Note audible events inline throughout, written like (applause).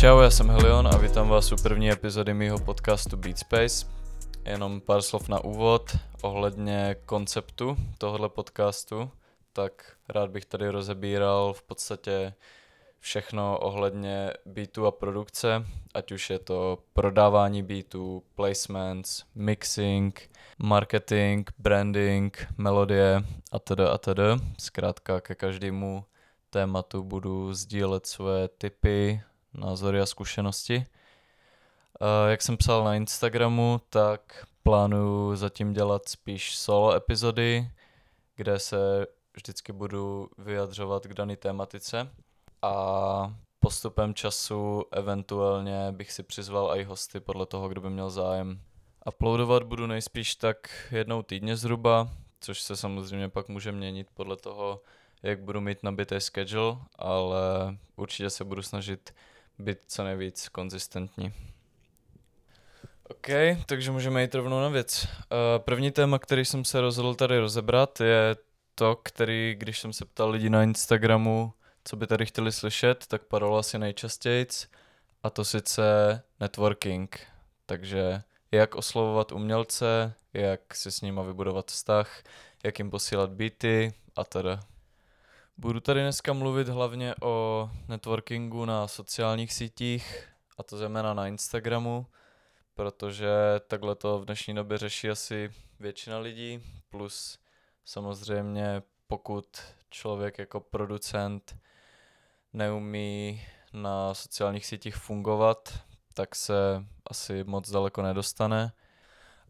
Čau, já jsem Helion a vítám vás u první epizody mýho podcastu Beat Space. Jenom pár slov na úvod ohledně konceptu tohohle podcastu. Tak rád bych tady rozebíral v podstatě všechno ohledně beatů a produkce, ať už je to prodávání beatů, placements, mixing, marketing, branding, melodie a tedy a tedy. Zkrátka ke každému tématu budu sdílet svoje tipy, názory a zkušenosti. Jak jsem psal na Instagramu, tak plánuju zatím dělat spíš solo epizody, kde se vždycky budu vyjadřovat k dané tématice a postupem času eventuálně bych si přizval i hosty podle toho, kdo by měl zájem. Uploadovat budu nejspíš tak jednou týdně zhruba, což se samozřejmě pak může měnit podle toho, jak budu mít nabitý schedule, ale určitě se budu snažit být co nejvíc konzistentní. OK, takže můžeme jít rovnou na věc. Uh, první téma, který jsem se rozhodl tady rozebrat, je to, který, když jsem se ptal lidí na Instagramu, co by tady chtěli slyšet, tak padalo asi nejčastěji, a to sice networking. Takže jak oslovovat umělce, jak si s nima vybudovat vztah, jak jim posílat beaty a teda. Budu tady dneska mluvit hlavně o networkingu na sociálních sítích, a to zejména na Instagramu, protože takhle to v dnešní době řeší asi většina lidí, plus samozřejmě pokud člověk jako producent neumí na sociálních sítích fungovat, tak se asi moc daleko nedostane.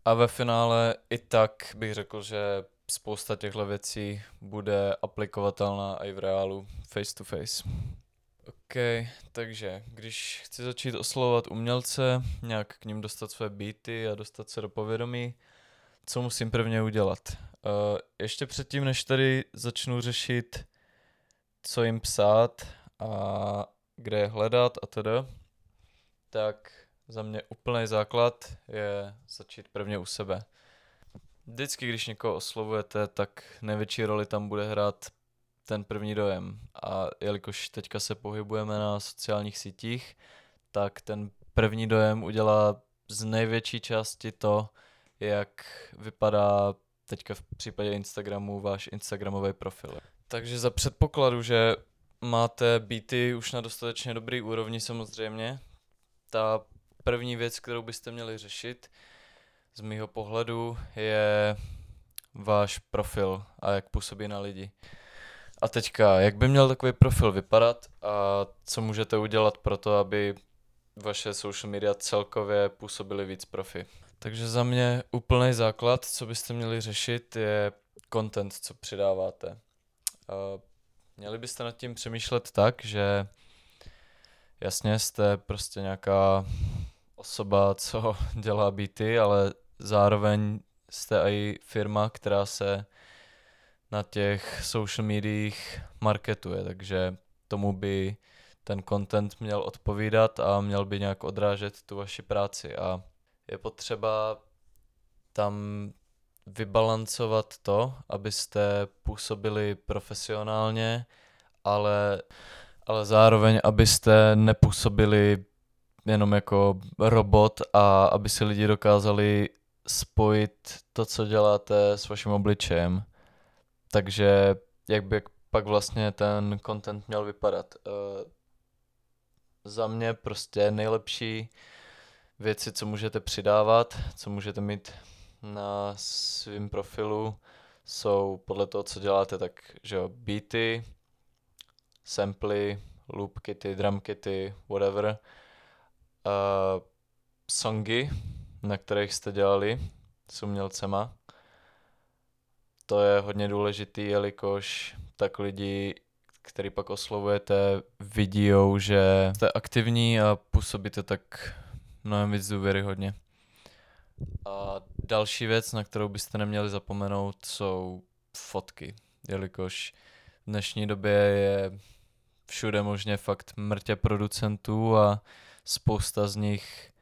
A ve finále i tak bych řekl, že spousta těchto věcí bude aplikovatelná i v reálu face to face. OK, takže když chci začít oslovovat umělce, nějak k ním dostat své beaty a dostat se do povědomí, co musím prvně udělat? Uh, ještě předtím, než tady začnu řešit, co jim psát a kde je hledat a tedy, tak za mě úplný základ je začít prvně u sebe. Vždycky, když někoho oslovujete, tak největší roli tam bude hrát ten první dojem. A jelikož teďka se pohybujeme na sociálních sítích, tak ten první dojem udělá z největší části to, jak vypadá teďka v případě Instagramu váš Instagramový profil. Takže za předpokladu, že máte beaty už na dostatečně dobrý úrovni samozřejmě, ta první věc, kterou byste měli řešit, z mýho pohledu, je váš profil a jak působí na lidi. A teďka, jak by měl takový profil vypadat a co můžete udělat pro to, aby vaše social media celkově působily víc profi. Takže za mě úplný základ, co byste měli řešit, je content, co přidáváte. Měli byste nad tím přemýšlet tak, že jasně jste prostě nějaká osoba, co (laughs) dělá beaty, ale zároveň jste i firma, která se na těch social mediích marketuje, takže tomu by ten content měl odpovídat a měl by nějak odrážet tu vaši práci a je potřeba tam vybalancovat to, abyste působili profesionálně, ale, ale zároveň, abyste nepůsobili jenom jako robot a aby si lidi dokázali spojit to, co děláte s vaším obličejem. Takže jak by pak vlastně ten content měl vypadat? Uh, za mě prostě nejlepší věci, co můžete přidávat, co můžete mít na svém profilu, jsou podle toho, co děláte, tak že jo, beaty, samply, loop kity, drum kity, whatever, uh, songy, na kterých jste dělali s umělcema. To je hodně důležitý, jelikož tak lidi, který pak oslovujete, vidí, že jste aktivní a působíte tak mnohem víc důvěryhodně. A další věc, na kterou byste neměli zapomenout, jsou fotky, jelikož v dnešní době je všude možně fakt mrtě producentů a spousta z nich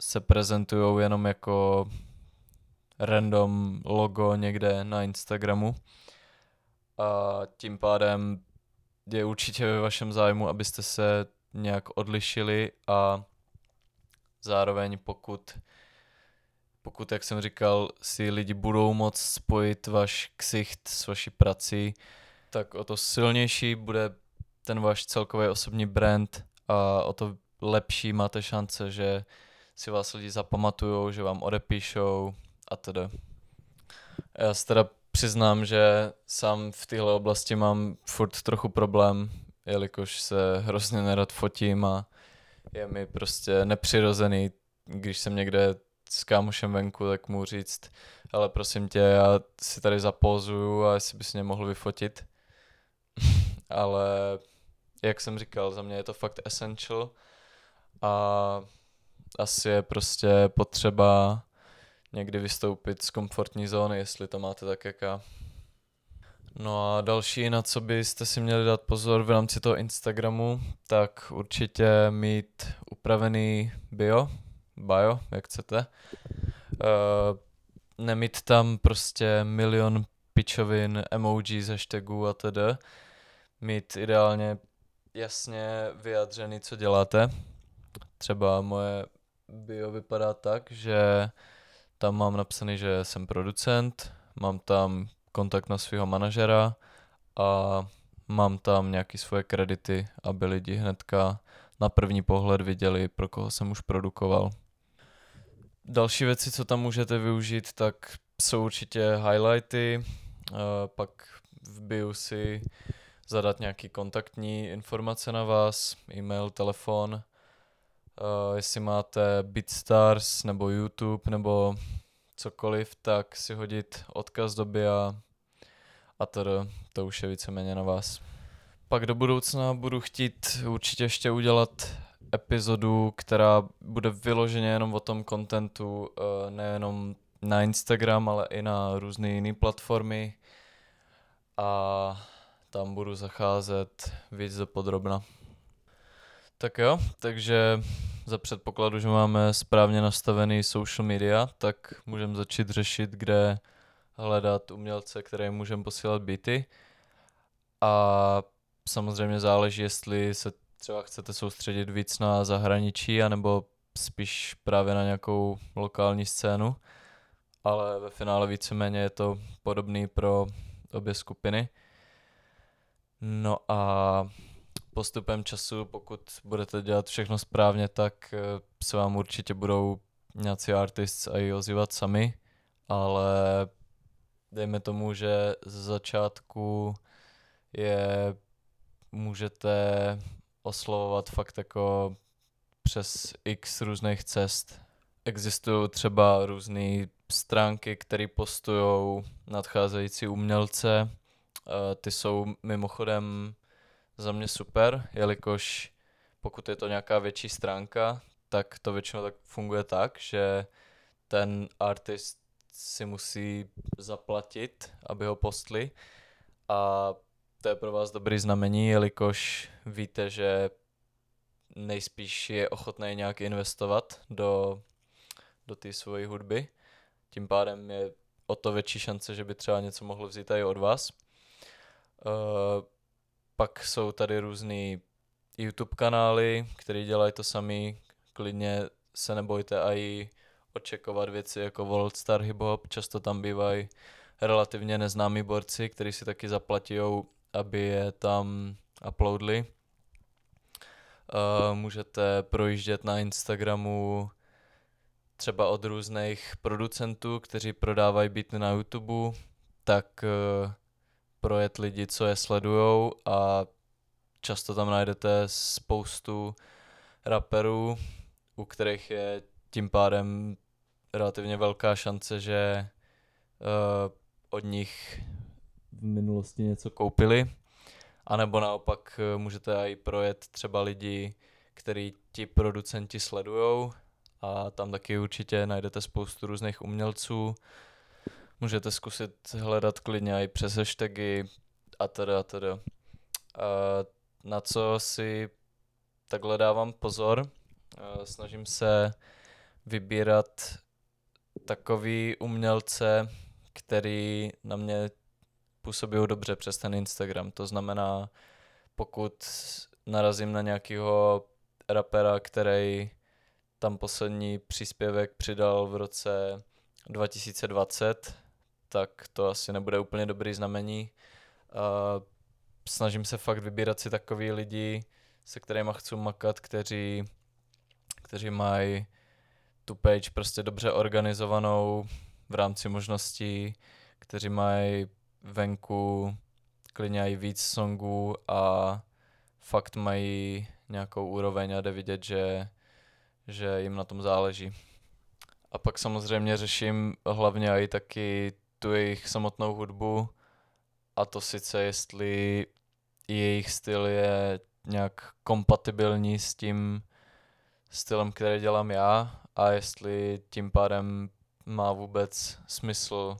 se prezentují jenom jako random logo někde na Instagramu. A tím pádem je určitě ve vašem zájmu, abyste se nějak odlišili a zároveň pokud pokud, jak jsem říkal, si lidi budou moct spojit váš ksicht s vaší prací, tak o to silnější bude ten váš celkový osobní brand a o to lepší máte šance, že si vás lidi zapamatujou, že vám odepíšou a tedy. Já se teda přiznám, že sám v téhle oblasti mám furt trochu problém, jelikož se hrozně nerad fotím a je mi prostě nepřirozený, když jsem někde s kámošem venku, tak mu říct, ale prosím tě, já si tady zapózuju a jestli bys mě mohl vyfotit. (laughs) ale jak jsem říkal, za mě je to fakt essential a asi je prostě potřeba někdy vystoupit z komfortní zóny, jestli to máte tak jaká. No a další, na co byste si měli dát pozor v rámci toho Instagramu, tak určitě mít upravený bio, bio, jak chcete. Uh, nemít tam prostě milion pičovin, emojis, hashtagů a tedy. Mít ideálně jasně vyjadřený, co děláte. Třeba moje bio vypadá tak, že tam mám napsaný, že jsem producent, mám tam kontakt na svého manažera a mám tam nějaké svoje kredity, aby lidi hnedka na první pohled viděli, pro koho jsem už produkoval. Další věci, co tam můžete využít, tak jsou určitě highlighty, pak v bio si zadat nějaký kontaktní informace na vás, e-mail, telefon, jestli máte BitStars nebo YouTube nebo cokoliv, tak si hodit odkaz do BIA a to, to už je víceméně na vás. Pak do budoucna budu chtít určitě ještě udělat epizodu, která bude vyloženě jenom o tom kontentu, eh, nejenom na Instagram, ale i na různé jiné platformy a tam budu zacházet víc do podrobna. Tak jo, takže za předpokladu, že máme správně nastavený social media, tak můžeme začít řešit, kde hledat umělce, které můžeme posílat byty. A samozřejmě záleží, jestli se třeba chcete soustředit víc na zahraničí, anebo spíš právě na nějakou lokální scénu. Ale ve finále víceméně je to podobný pro obě skupiny. No a postupem času, pokud budete dělat všechno správně, tak eh, se vám určitě budou nějací artists a i ozývat sami, ale dejme tomu, že z začátku je můžete oslovovat fakt jako přes x různých cest. Existují třeba různé stránky, které postují nadcházející umělce. Eh, ty jsou mimochodem za mě super, jelikož pokud je to nějaká větší stránka, tak to většinou tak funguje tak, že ten artist si musí zaplatit, aby ho postli a to je pro vás dobrý znamení, jelikož víte, že nejspíš je ochotný nějak investovat do, do té svojí hudby. Tím pádem je o to větší šance, že by třeba něco mohlo vzít i od vás. Uh, pak jsou tady různý YouTube kanály, které dělají to sami. Klidně se nebojte i očekovat věci jako World Star Hip Hop. Často tam bývají relativně neznámí borci, kteří si taky zaplatí, aby je tam uploadli. Uh, můžete projíždět na Instagramu třeba od různých producentů, kteří prodávají beaty na YouTube, tak uh, projet lidi, co je sledujou a často tam najdete spoustu raperů, u kterých je tím pádem relativně velká šance, že uh, od nich v minulosti něco koupili. A nebo naopak uh, můžete i projet třeba lidi, který ti producenti sledujou a tam taky určitě najdete spoustu různých umělců, Můžete zkusit hledat klidně i přes hashtagy a teda a teda. A na co si takhle dávám pozor, snažím se vybírat takový umělce, který na mě působí dobře přes ten Instagram. To znamená, pokud narazím na nějakého rapera, který tam poslední příspěvek přidal v roce 2020, tak to asi nebude úplně dobrý znamení. Uh, snažím se fakt vybírat si takový lidi, se kterými chci makat, kteří, kteří mají tu page prostě dobře organizovanou v rámci možností, kteří mají venku klidně i víc songů a fakt mají nějakou úroveň a jde vidět, že, že jim na tom záleží. A pak samozřejmě řeším hlavně i taky tu jejich samotnou hudbu a to sice jestli jejich styl je nějak kompatibilní s tím stylem, který dělám já a jestli tím pádem má vůbec smysl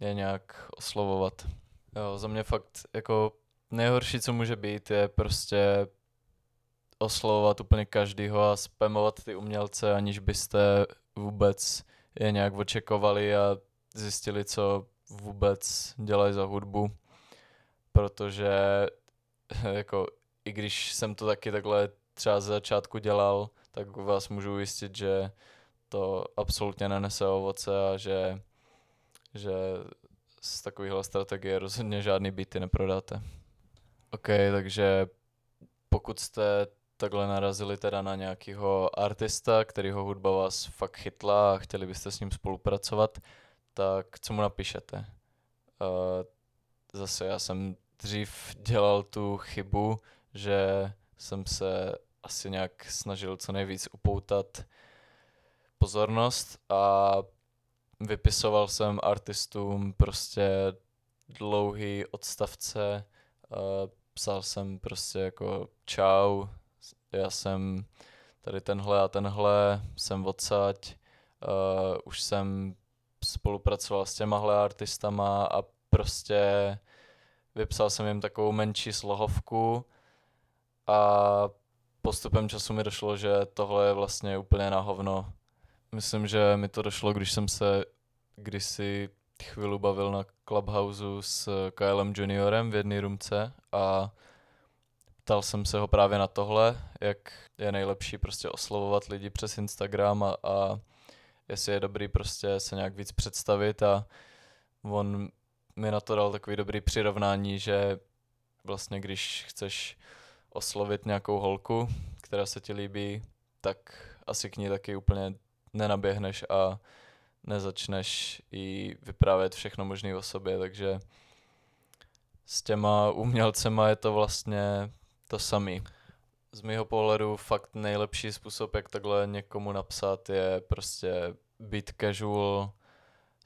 je nějak oslovovat. Jo, za mě fakt jako nejhorší, co může být, je prostě oslovovat úplně každýho a spamovat ty umělce, aniž byste vůbec je nějak očekovali a zjistili, co vůbec dělají za hudbu. Protože (laughs) jako i když jsem to taky takhle třeba z začátku dělal, tak vás můžu ujistit, že to absolutně nenese ovoce a že, že z takovéhle strategie rozhodně žádný byty neprodáte. OK, takže pokud jste takhle narazili teda na nějakého artista, kterýho hudba vás fakt chytla a chtěli byste s ním spolupracovat, tak co mu napíšete? Uh, zase já jsem dřív dělal tu chybu, že jsem se asi nějak snažil co nejvíc upoutat pozornost a vypisoval jsem artistům prostě dlouhý odstavce, uh, psal jsem prostě jako čau, já jsem tady tenhle a tenhle, jsem odsaď, uh, už jsem spolupracoval s těmahle artistama a prostě vypsal jsem jim takovou menší slohovku a postupem času mi došlo, že tohle je vlastně úplně na hovno. Myslím, že mi to došlo, když jsem se kdysi chvíli bavil na Clubhouse s Kylem Juniorem v jedné rumce a ptal jsem se ho právě na tohle, jak je nejlepší prostě oslovovat lidi přes Instagram a, a jestli je dobrý prostě se nějak víc představit a on mi na to dal takový dobrý přirovnání, že vlastně když chceš oslovit nějakou holku, která se ti líbí, tak asi k ní taky úplně nenaběhneš a nezačneš jí vyprávět všechno možné o sobě, takže s těma umělcema je to vlastně to samý. Z mého pohledu fakt nejlepší způsob, jak takhle někomu napsat, je prostě být casual,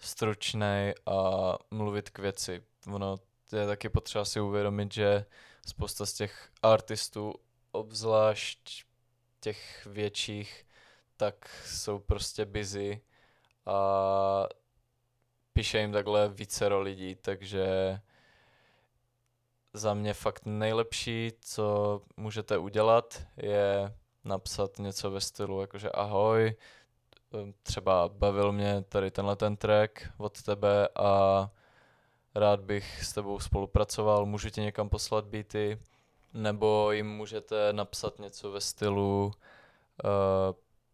stručný a mluvit k věci. Ono je taky potřeba si uvědomit, že spousta z těch artistů, obzvlášť těch větších, tak jsou prostě busy a píše jim takhle více lidí, takže za mě fakt nejlepší, co můžete udělat, je napsat něco ve stylu jakože ahoj, třeba bavil mě tady tenhle ten track od tebe a rád bych s tebou spolupracoval, můžu ti někam poslat beaty, nebo jim můžete napsat něco ve stylu, uh,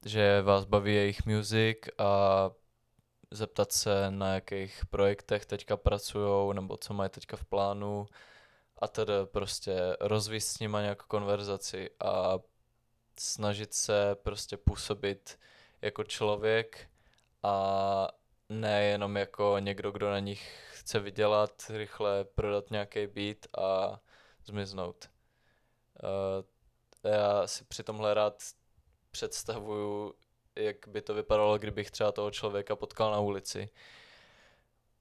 že vás baví jejich music a zeptat se, na jakých projektech teďka pracují, nebo co mají teďka v plánu a tedy prostě rozvíjet s nima nějakou konverzaci a snažit se prostě působit jako člověk a ne jenom jako někdo, kdo na nich chce vydělat, rychle prodat nějaký beat a zmiznout. Uh, já si při tomhle rád představuju, jak by to vypadalo, kdybych třeba toho člověka potkal na ulici.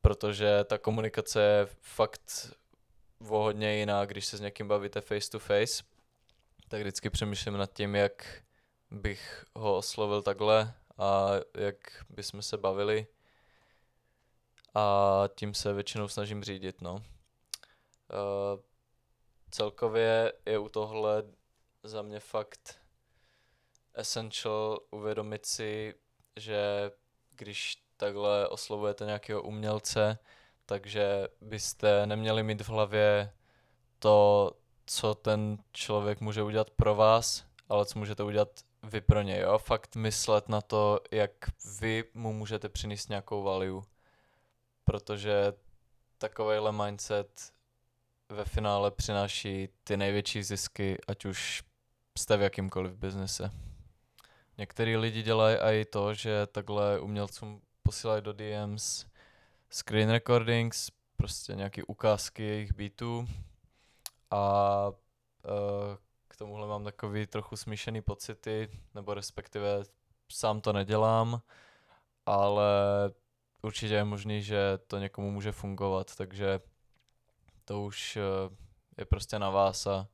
Protože ta komunikace je fakt o hodně jiná, když se s někým bavíte face to face. Tak vždycky přemýšlím nad tím, jak bych ho oslovil takhle a jak bychom se bavili. A tím se většinou snažím řídit, no. Uh, celkově je u tohle za mě fakt essential uvědomit si, že když takhle oslovujete nějakého umělce, takže byste neměli mít v hlavě to, co ten člověk může udělat pro vás, ale co můžete udělat vy pro něj, jo? Fakt myslet na to, jak vy mu můžete přinést nějakou value. Protože takovejhle mindset ve finále přináší ty největší zisky, ať už jste v jakýmkoliv biznise. Některý lidi dělají i to, že takhle umělcům posílají do DMs screen recordings, prostě nějaké ukázky jejich beatů a uh, k tomuhle mám takový trochu smíšený pocity, nebo respektive sám to nedělám, ale určitě je možný, že to někomu může fungovat, takže to už uh, je prostě na vás a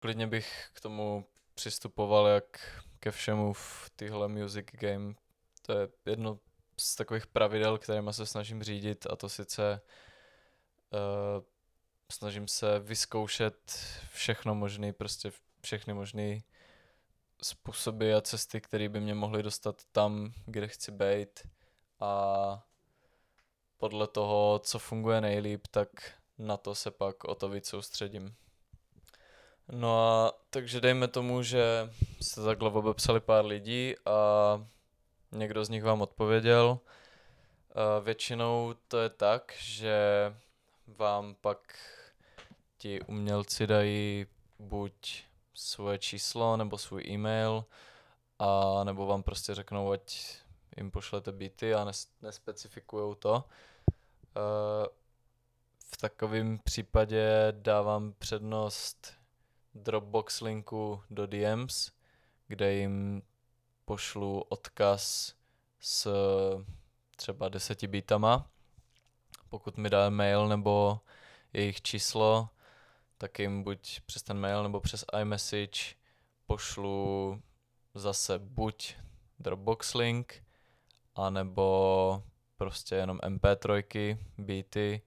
klidně bych k tomu přistupoval jak ke všemu v téhle music game. To je jedno z takových pravidel, kterými se snažím řídit a to sice uh, snažím se vyzkoušet všechno možné, prostě všechny možné způsoby a cesty, které by mě mohly dostat tam, kde chci být a podle toho, co funguje nejlíp, tak na to se pak o to víc soustředím. No a takže dejme tomu, že jste takhle obepsali pár lidí a někdo z nich vám odpověděl. Většinou to je tak, že vám pak ti umělci dají buď svoje číslo nebo svůj e-mail a nebo vám prostě řeknou, ať jim pošlete byty a nes- nespecifikují to. V takovém případě dávám přednost Dropbox linku do DMs, kde jim pošlu odkaz s třeba deseti bitama. Pokud mi dá mail nebo jejich číslo, tak jim buď přes ten mail nebo přes iMessage pošlu zase buď Dropbox link, anebo prostě jenom MP3, beaty.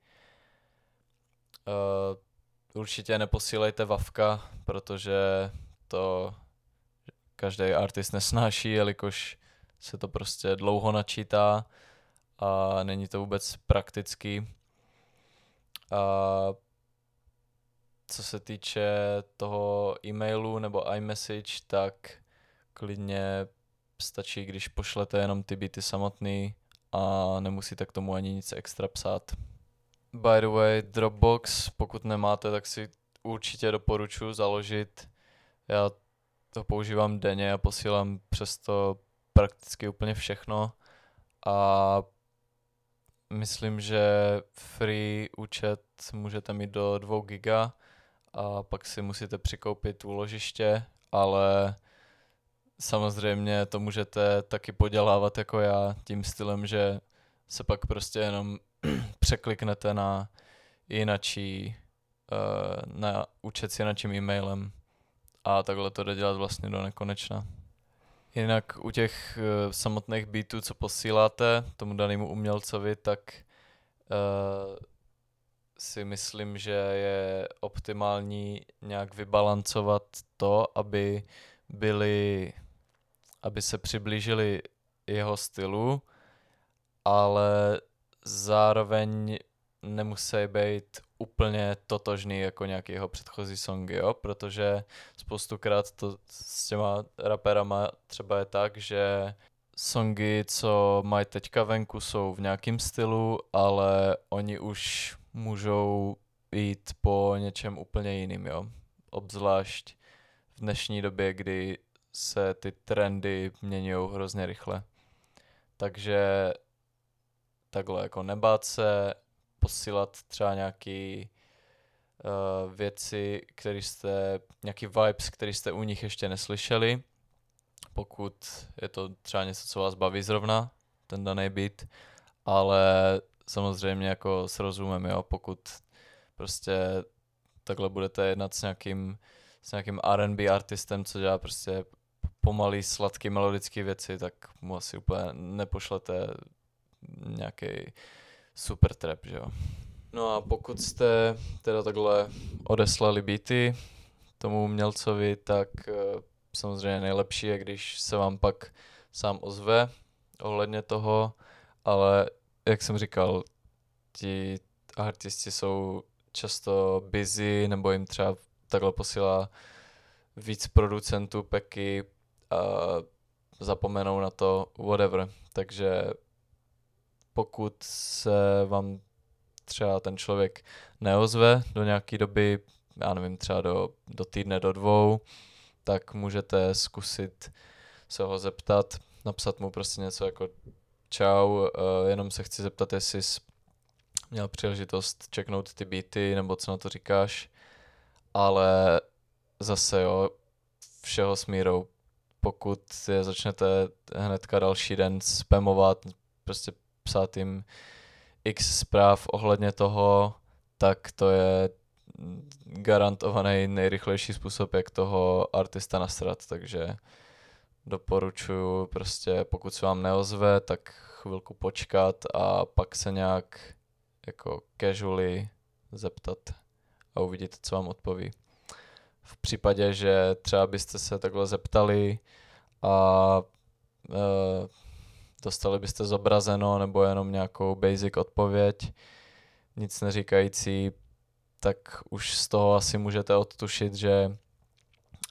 Uh, určitě neposílejte Vavka, protože to každý artist nesnáší, jelikož se to prostě dlouho načítá a není to vůbec praktický. A co se týče toho e-mailu nebo iMessage, tak klidně stačí, když pošlete jenom ty byty samotný a nemusíte k tomu ani nic extra psát. By the way, Dropbox, pokud nemáte, tak si určitě doporučuji založit. Já to používám denně a posílám přesto prakticky úplně všechno. A myslím, že free účet můžete mít do 2 giga a pak si musíte přikoupit úložiště, ale samozřejmě to můžete taky podělávat jako já tím stylem, že se pak prostě jenom (clears throat) překliknete na jinačí, uh, na účet s jinačím e-mailem a takhle to jde dělat vlastně do nekonečna. Jinak u těch uh, samotných beatů, co posíláte tomu danému umělcovi, tak uh, si myslím, že je optimální nějak vybalancovat to, aby byli, aby se přiblížili jeho stylu, ale zároveň nemusí být úplně totožný jako nějaký jeho předchozí songy, jo? protože spoustukrát to s těma raperama třeba je tak, že songy, co mají teďka venku, jsou v nějakém stylu, ale oni už můžou jít po něčem úplně jiným, jo. Obzvlášť v dnešní době, kdy se ty trendy mění hrozně rychle. Takže takhle jako nebát se posílat třeba nějaký uh, věci, které jste, nějaký vibes, který jste u nich ještě neslyšeli, pokud je to třeba něco, co vás baví zrovna, ten daný beat, ale samozřejmě jako s rozumem, jo, pokud prostě takhle budete jednat s nějakým, s nějakým R&B artistem, co dělá prostě pomalý, sladký, melodický věci, tak mu asi úplně nepošlete nějaký super trap, že jo. No a pokud jste teda takhle odeslali beaty tomu umělcovi, tak uh, samozřejmě nejlepší je, když se vám pak sám ozve ohledně toho ale jak jsem říkal, ti artisti jsou často busy, nebo jim třeba takhle posílá víc producentů peky a zapomenou na to, whatever. Takže pokud se vám třeba ten člověk neozve do nějaké doby, já nevím, třeba do, do týdne, do dvou, tak můžete zkusit se ho zeptat, napsat mu prostě něco jako čau, uh, jenom se chci zeptat, jestli jsi měl příležitost čeknout ty beaty, nebo co na to říkáš, ale zase jo, všeho smírou. Pokud je začnete hnedka další den spamovat, prostě psát jim x zpráv ohledně toho, tak to je garantovaný nejrychlejší způsob, jak toho artista nasrat, takže doporučuji prostě, pokud se vám neozve, tak chvilku počkat a pak se nějak jako casually zeptat a uvidíte, co vám odpoví. V případě, že třeba byste se takhle zeptali a e, dostali byste zobrazeno nebo jenom nějakou basic odpověď, nic neříkající, tak už z toho asi můžete odtušit, že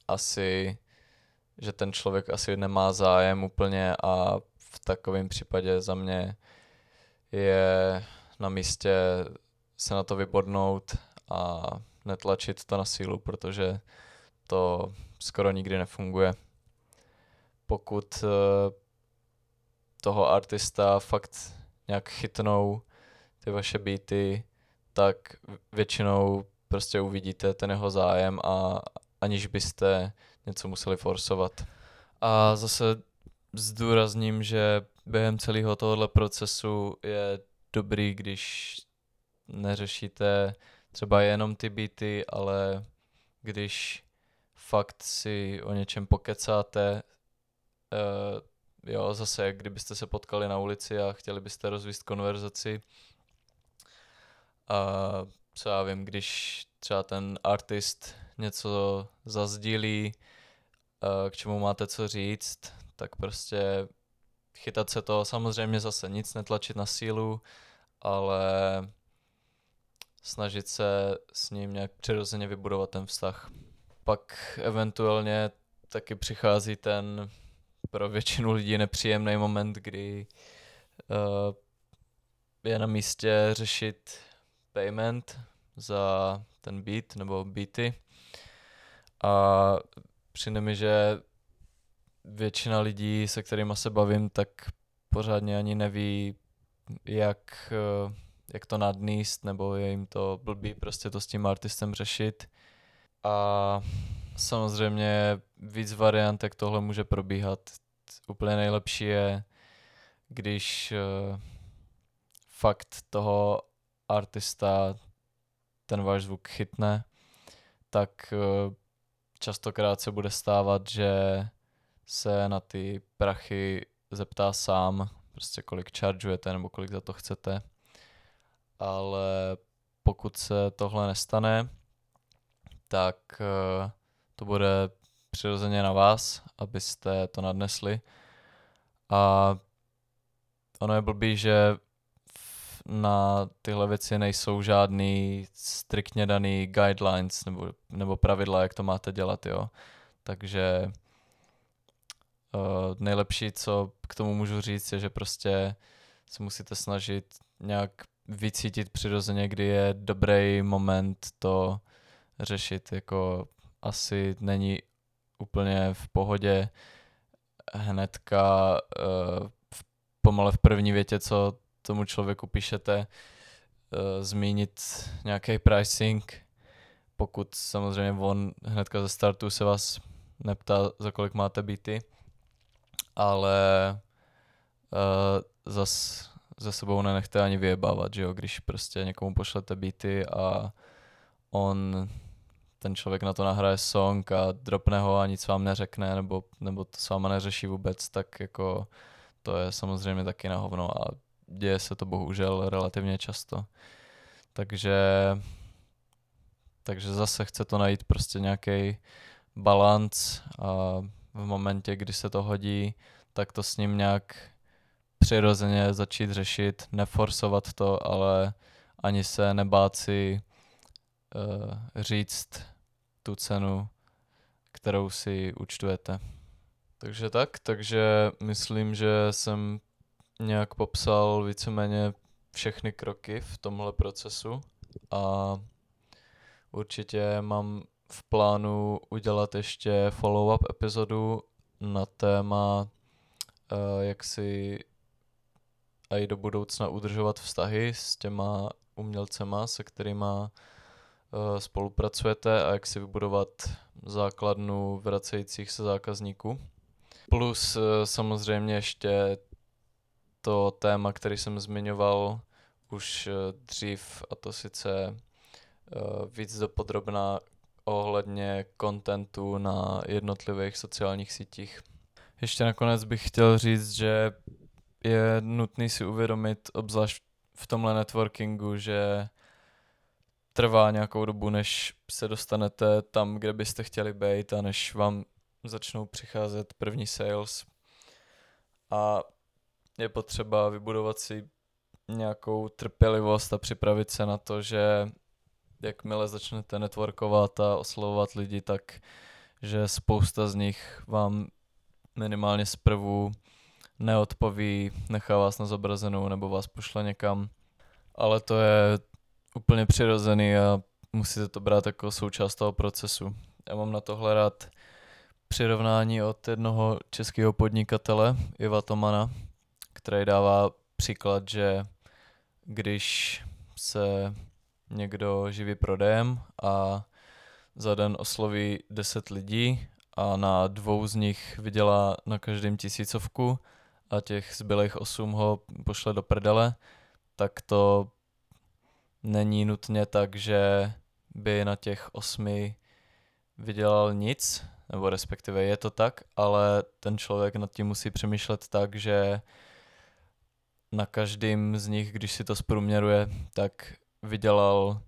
asi, že ten člověk asi nemá zájem úplně a v takovém případě za mě je na místě se na to vybodnout a netlačit to na sílu, protože to skoro nikdy nefunguje. Pokud eh, toho artista fakt nějak chytnou ty vaše beaty, tak většinou prostě uvidíte ten jeho zájem a aniž byste něco museli forsovat. A zase zdůrazním, že během celého tohohle procesu je dobrý, když neřešíte třeba jenom ty beaty, ale když fakt si o něčem pokecáte, uh, jo, zase, kdybyste se potkali na ulici a chtěli byste rozvíst konverzaci, a co já vím, když třeba ten artist něco zazdílí, k čemu máte co říct, tak prostě chytat se to, samozřejmě zase nic netlačit na sílu, ale snažit se s ním nějak přirozeně vybudovat ten vztah. Pak eventuálně taky přichází ten pro většinu lidí nepříjemný moment, kdy uh, je na místě řešit payment za ten beat nebo beaty. A přijde mi, že většina lidí, se kterými se bavím, tak pořádně ani neví, jak, eh, jak to nadníst, nebo je jim to blbý prostě to s tím artistem řešit. A samozřejmě víc variant, jak tohle může probíhat. Úplně nejlepší je, když uh, fakt toho artista ten váš zvuk chytne, tak uh, častokrát se bude stávat, že se na ty prachy zeptá sám, prostě kolik chargeujete nebo kolik za to chcete. Ale pokud se tohle nestane, tak uh, to bude přirozeně na vás, abyste to nadnesli. A ono je blbý, že na tyhle věci nejsou žádný striktně daný guidelines nebo, nebo pravidla, jak to máte dělat, jo. Takže uh, nejlepší, co k tomu můžu říct, je, že prostě se musíte snažit nějak vycítit přirozeně, kdy je dobrý moment to řešit. Jako asi není úplně v pohodě hnedka uh, v, pomale v první větě, co tomu člověku píšete, uh, zmínit nějaký pricing, pokud samozřejmě on hnedka ze startu se vás neptá, za kolik máte byty, ale uh, zas za sebou nenechte ani vyjebávat, že jo, když prostě někomu pošlete beaty a on, ten člověk na to nahraje song a dropne ho a nic vám neřekne, nebo, nebo to s váma neřeší vůbec, tak jako to je samozřejmě taky na hovno a děje se to bohužel relativně často. Takže takže zase chce to najít prostě nějaký balans a v momentě, kdy se to hodí, tak to s ním nějak přirozeně začít řešit, neforsovat to, ale ani se nebát si uh, říct tu cenu, kterou si účtujete. Takže tak, takže myslím, že jsem nějak popsal víceméně všechny kroky v tomhle procesu a určitě mám v plánu udělat ještě follow-up epizodu na téma, uh, jak si i do budoucna udržovat vztahy s těma umělcema, se kterými uh, spolupracujete a jak si vybudovat základnu vracejících se zákazníků. Plus uh, samozřejmě ještě to téma, který jsem zmiňoval už dřív, a to sice víc dopodrobná ohledně kontentu na jednotlivých sociálních sítích. Ještě nakonec bych chtěl říct, že je nutný si uvědomit, obzvlášť v tomhle networkingu, že trvá nějakou dobu, než se dostanete tam, kde byste chtěli být a než vám začnou přicházet první sales. A je potřeba vybudovat si nějakou trpělivost a připravit se na to, že jakmile začnete networkovat a oslovovat lidi, tak že spousta z nich vám minimálně zprvu neodpoví, nechá vás na zobrazenou nebo vás pošle někam. Ale to je úplně přirozený a musíte to brát jako součást toho procesu. Já mám na tohle rád přirovnání od jednoho českého podnikatele, Iva Tomana, který dává příklad, že když se někdo živí prodejem a za den osloví 10 lidí a na dvou z nich vydělá na každém tisícovku a těch zbylých 8 ho pošle do prdele, tak to není nutně tak, že by na těch osmi vydělal nic, nebo respektive je to tak, ale ten člověk nad tím musí přemýšlet tak, že na každém z nich, když si to zprůměruje, tak vydělal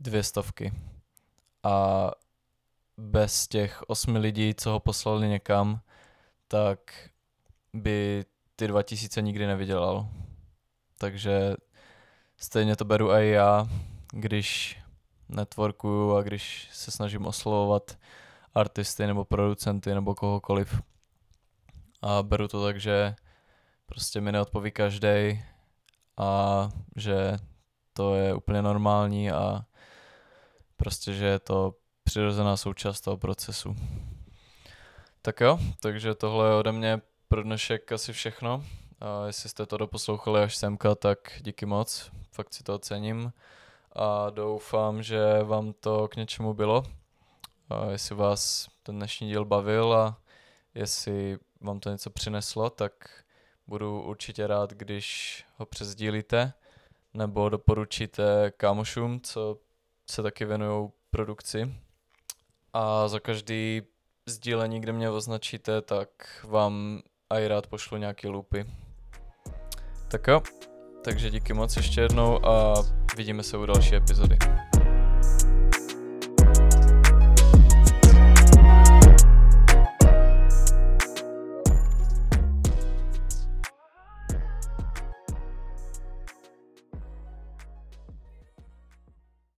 dvě stovky. A bez těch osmi lidí, co ho poslali někam, tak by ty dva tisíce nikdy nevydělal. Takže stejně to beru i já, když networkuju a když se snažím oslovovat artisty nebo producenty nebo kohokoliv. A beru to tak, že prostě mi neodpoví každý a že to je úplně normální a prostě, že je to přirozená součást toho procesu. Tak jo, takže tohle je ode mě pro dnešek asi všechno. A jestli jste to doposlouchali až semka, tak díky moc, fakt si to ocením a doufám, že vám to k něčemu bylo. A jestli vás ten dnešní díl bavil a jestli vám to něco přineslo, tak budu určitě rád, když ho přezdílíte nebo doporučíte kámošům, co se taky věnují produkci. A za každý sdílení, kde mě označíte, tak vám i rád pošlu nějaký loopy. Tak jo, takže díky moc ještě jednou a vidíme se u další epizody.